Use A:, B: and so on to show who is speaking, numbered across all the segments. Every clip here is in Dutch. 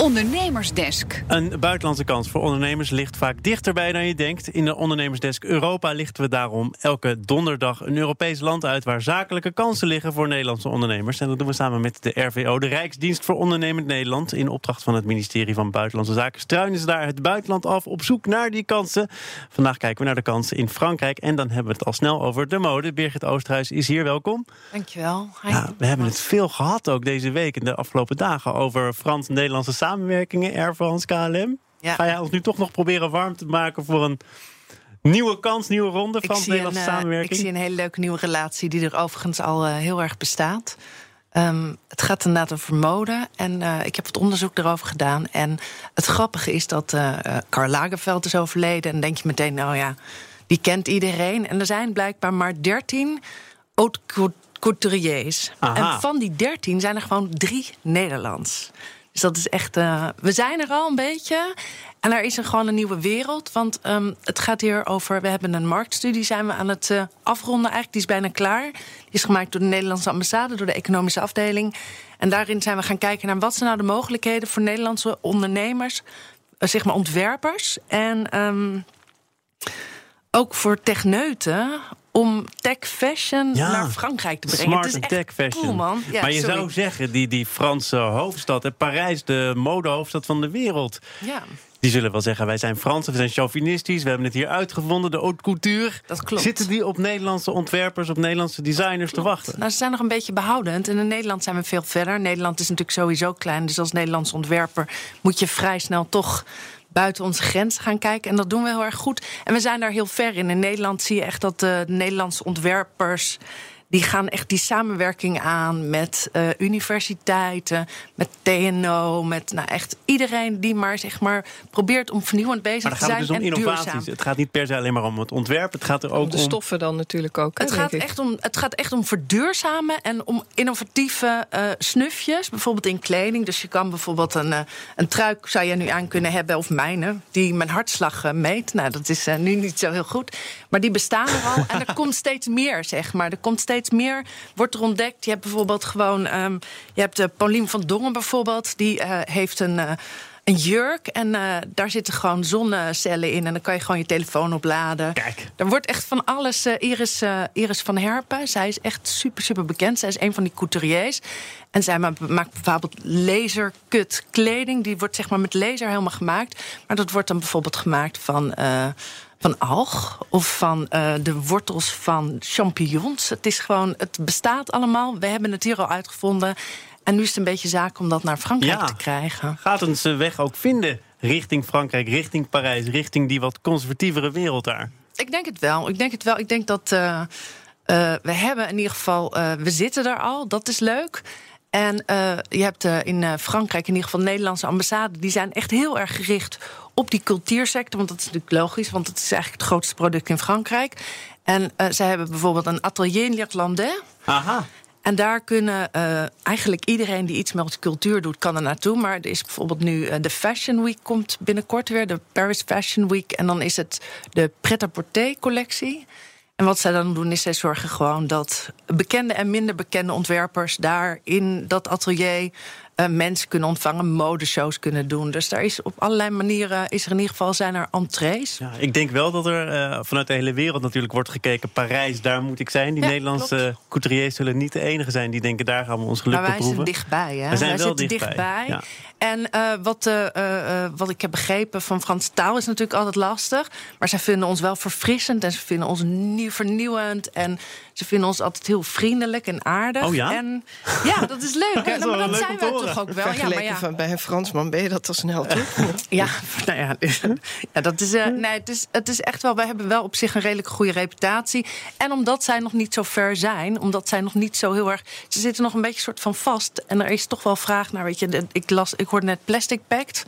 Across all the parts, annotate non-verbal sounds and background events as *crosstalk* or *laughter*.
A: Ondernemersdesk.
B: Een buitenlandse kans voor ondernemers ligt vaak dichterbij dan je denkt. In de Ondernemersdesk Europa lichten we daarom elke donderdag een Europees land uit waar zakelijke kansen liggen voor Nederlandse ondernemers. En dat doen we samen met de RVO, de Rijksdienst voor Ondernemend Nederland. In opdracht van het ministerie van Buitenlandse Zaken struinen ze daar het buitenland af op zoek naar die kansen. Vandaag kijken we naar de kansen in Frankrijk en dan hebben we het al snel over de mode. Birgit Oosterhuis is hier, welkom.
C: Dankjewel.
B: Ja, we hebben het veel gehad ook deze week en de afgelopen dagen over Frans-Nederlandse samenwerkingen, Air France, KLM.
C: Ja.
B: Ga jij ons nu toch nog proberen warm te maken voor een nieuwe kans, nieuwe ronde
C: ik, zie
B: Frans-Nederlandse
C: een, eh,
B: samenwerking?
C: ik zie een hele leuke nieuwe relatie die er overigens al eh, heel erg bestaat. Ehm, het gaat inderdaad over mode. En eh, ik heb wat onderzoek erover gedaan. En het grappige is dat eh, Karl Lagerfeld is overleden. En dan denk je meteen, nou ja, die kent iedereen. En er zijn blijkbaar maar 13 haute cou- couturiers. En van die 13 zijn er gewoon drie Nederlands. Dus dat is echt. eh, we zijn er al een beetje. En er is er gewoon een nieuwe wereld. Want ehm, het gaat hier over. We hebben een marktstudie zijn we aan het eh, afronden. Eigenlijk, die is bijna klaar. Die is gemaakt door de Nederlandse ambassade, door de economische afdeling. En daarin zijn we gaan kijken naar wat zijn nou de mogelijkheden voor Nederlandse ondernemers, eh, zeg maar ontwerpers. En ehm, ook voor techneuten. Om tech fashion
B: Ja,
C: naar Frankrijk te brengen.
B: Smart
C: het is echt
B: tech fashion.
C: Cool, man. Ja,
B: maar je
C: sorry.
B: zou zeggen, die, die Franse hoofdstad, en Parijs, de modehoofdstad van de wereld.
C: Ja.
B: Die zullen wel zeggen, wij zijn Fransen, we zijn chauvinistisch, we hebben het hier uitgevonden, de haute couture.
C: Dat klopt.
B: Zitten die op Nederlandse ontwerpers, op Nederlandse designers te wachten?
C: Nou, ze zijn nog een beetje behoudend. En in Nederland zijn we veel verder. Nederland is natuurlijk sowieso klein. Dus als Nederlands ontwerper moet je vrij snel toch buiten onze grenzen gaan kijken. En dat doen we heel erg goed. En we zijn daar heel ver in. In Nederland zie je echt dat de Nederlandse ontwerpers. Die gaan echt die samenwerking aan met eh, universiteiten, met TNO, met nou echt iedereen die maar zeg maar probeert om vernieuwend bezig
B: Maar dan
C: te
B: gaat
C: zijn
B: het dus om
C: en
B: innovaties.
C: duurzaam.
B: Het gaat niet per se alleen maar om het ontwerp, het gaat er ook
D: Om de
B: om...
D: stoffen dan natuurlijk ook. hè,
C: Het gaat,
D: ik.
C: echt om, het gaat echt om verduurzamen en om innovatieve eh, snufjes. Bijvoorbeeld in kleding. Dus je kan bijvoorbeeld een, eh, een trui zou je nu aan kunnen hebben, of mijne, die mijn hartslag meet. Nou, dat is eh, nu niet zo heel goed. Maar die bestaan er al. en er *laughs* komt steeds meer, zeg maar. Er komt steeds meer, wordt er ontdekt. Je hebt bijvoorbeeld gewoon, ehm, je hebt uh, Paulien van Dongen bijvoorbeeld. Die eh, heeft een. eh, een jurk en daar zitten gewoon zonnecellen in. En dan kan je gewoon je telefoon opladen.
B: Kijk.
C: Er wordt echt van alles. Iris, Iris van Herpen, zij is echt super, super bekend. Zij is een van die couturiers. En zij ma- maakt bijvoorbeeld lasercut kleding. Die wordt zeg maar met laser helemaal gemaakt. Maar dat wordt dan bijvoorbeeld gemaakt van... eh, van alg of van eh, de wortels van champignons. Het is gewoon, het bestaat allemaal. We hebben het hier al uitgevonden. En nu is het een beetje zaak om dat naar Frankrijk
B: Ja.
C: te krijgen.
B: Gaat een zijn weg ook vinden richting Frankrijk, richting Parijs, richting die wat conservatievere wereld daar?
C: Ik denk het wel. Ik denk het wel. Ik denk dat eh, eh, we hebben in ieder geval, eh, we zitten daar al. Dat is leuk. En eh, je hebt eh, in eh, Frankrijk in ieder geval Nederlandse ambassade. Die zijn echt heel erg gericht op die cultuursector. Want dat is natuurlijk logisch, want het is eigenlijk het grootste product in Frankrijk. En zij hebben bijvoorbeeld een atelier Irlandais.
B: Aha.
C: En daar kunnen eigenlijk iedereen die iets met cultuur doet, kan er naartoe. Maar er is bijvoorbeeld nu de Fashion Week komt binnenkort weer, de Paris Fashion Week. En dan is het de pret-à-porter collectie. En wat zij dan doen, is zij zorgen gewoon dat bekende en minder bekende ontwerpers daar in dat atelier eh, mensen kunnen ontvangen, modeshows kunnen doen. Dus daar is op allerlei manieren, is er in ieder geval zijn er entrees.
B: Ja, ik denk wel dat er eh, vanuit de hele wereld natuurlijk wordt gekeken. Parijs, daar moet ik zijn. Die
C: Ja,
B: Nederlandse couturiers zullen niet de enige zijn die denken... daar gaan we ons geluk
C: Maar wij zijn dichtbij, hè?
B: We zijn
C: wij
B: wel
C: zitten
B: dichtbij,
C: dichtbij.
B: ja.
C: En eh, wat, wat ik heb begrepen van Franse taal is natuurlijk altijd lastig. Maar zij vinden ons wel verfrissend en ze vinden ons nieuw, vernieuwend. En ze vinden ons altijd heel vriendelijk en aardig.
B: Oh ja?
C: En, ja, dat is leuk. *laughs*
B: Dat is
C: Nou, maar dat
B: leuk
C: zijn wij
B: horen.
C: Toch ook wel. Ja, maar ja.
D: van bij een Fransman ben je dat al snel, toch? *laughs*
C: Ja, nou ja, *laughs* ja dat is, eh, nee, het, is, het is echt wel. We hebben wel op zich een redelijk goede reputatie. En omdat zij nog niet zo ver zijn, omdat zij nog niet zo heel erg. Ze zitten nog een beetje soort van vast. En er is toch wel vraag naar. Weet je, ik, las, ik hoorde net Plastic Pact.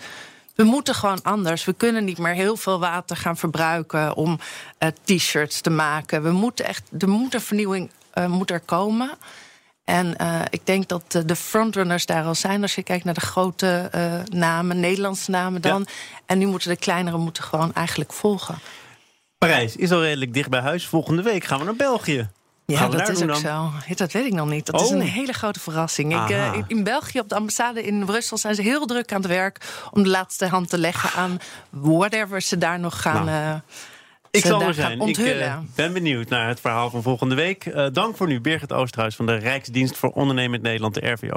C: We moeten gewoon anders. We kunnen niet meer heel veel water gaan verbruiken om eh, t-shirts te maken. We moeten echt, er moet een vernieuwing eh, moet er komen. En eh, ik denk dat eh, de frontrunners daar al zijn. Als je kijkt naar de grote eh, namen, Nederlandse namen dan. En nu moeten de kleinere moeten gewoon eigenlijk volgen.
B: Parijs is al redelijk dicht bij huis. Volgende week gaan we naar België.
C: Ja, dat is ook zo. zo. Dat weet ik nog niet. Dat is een oh. hele grote verrassing. Ik, in België, op de ambassade in Brussel, zijn ze heel druk aan het werk om de laatste hand te leggen aan whatever ze daar nog gaan.
B: Nou ik zal er zijn. Ik eh, ben benieuwd naar het verhaal van volgende week. Eh, dank voor nu, Birgit Oosterhuis van de Rijksdienst voor Ondernemend Nederland, de RVO.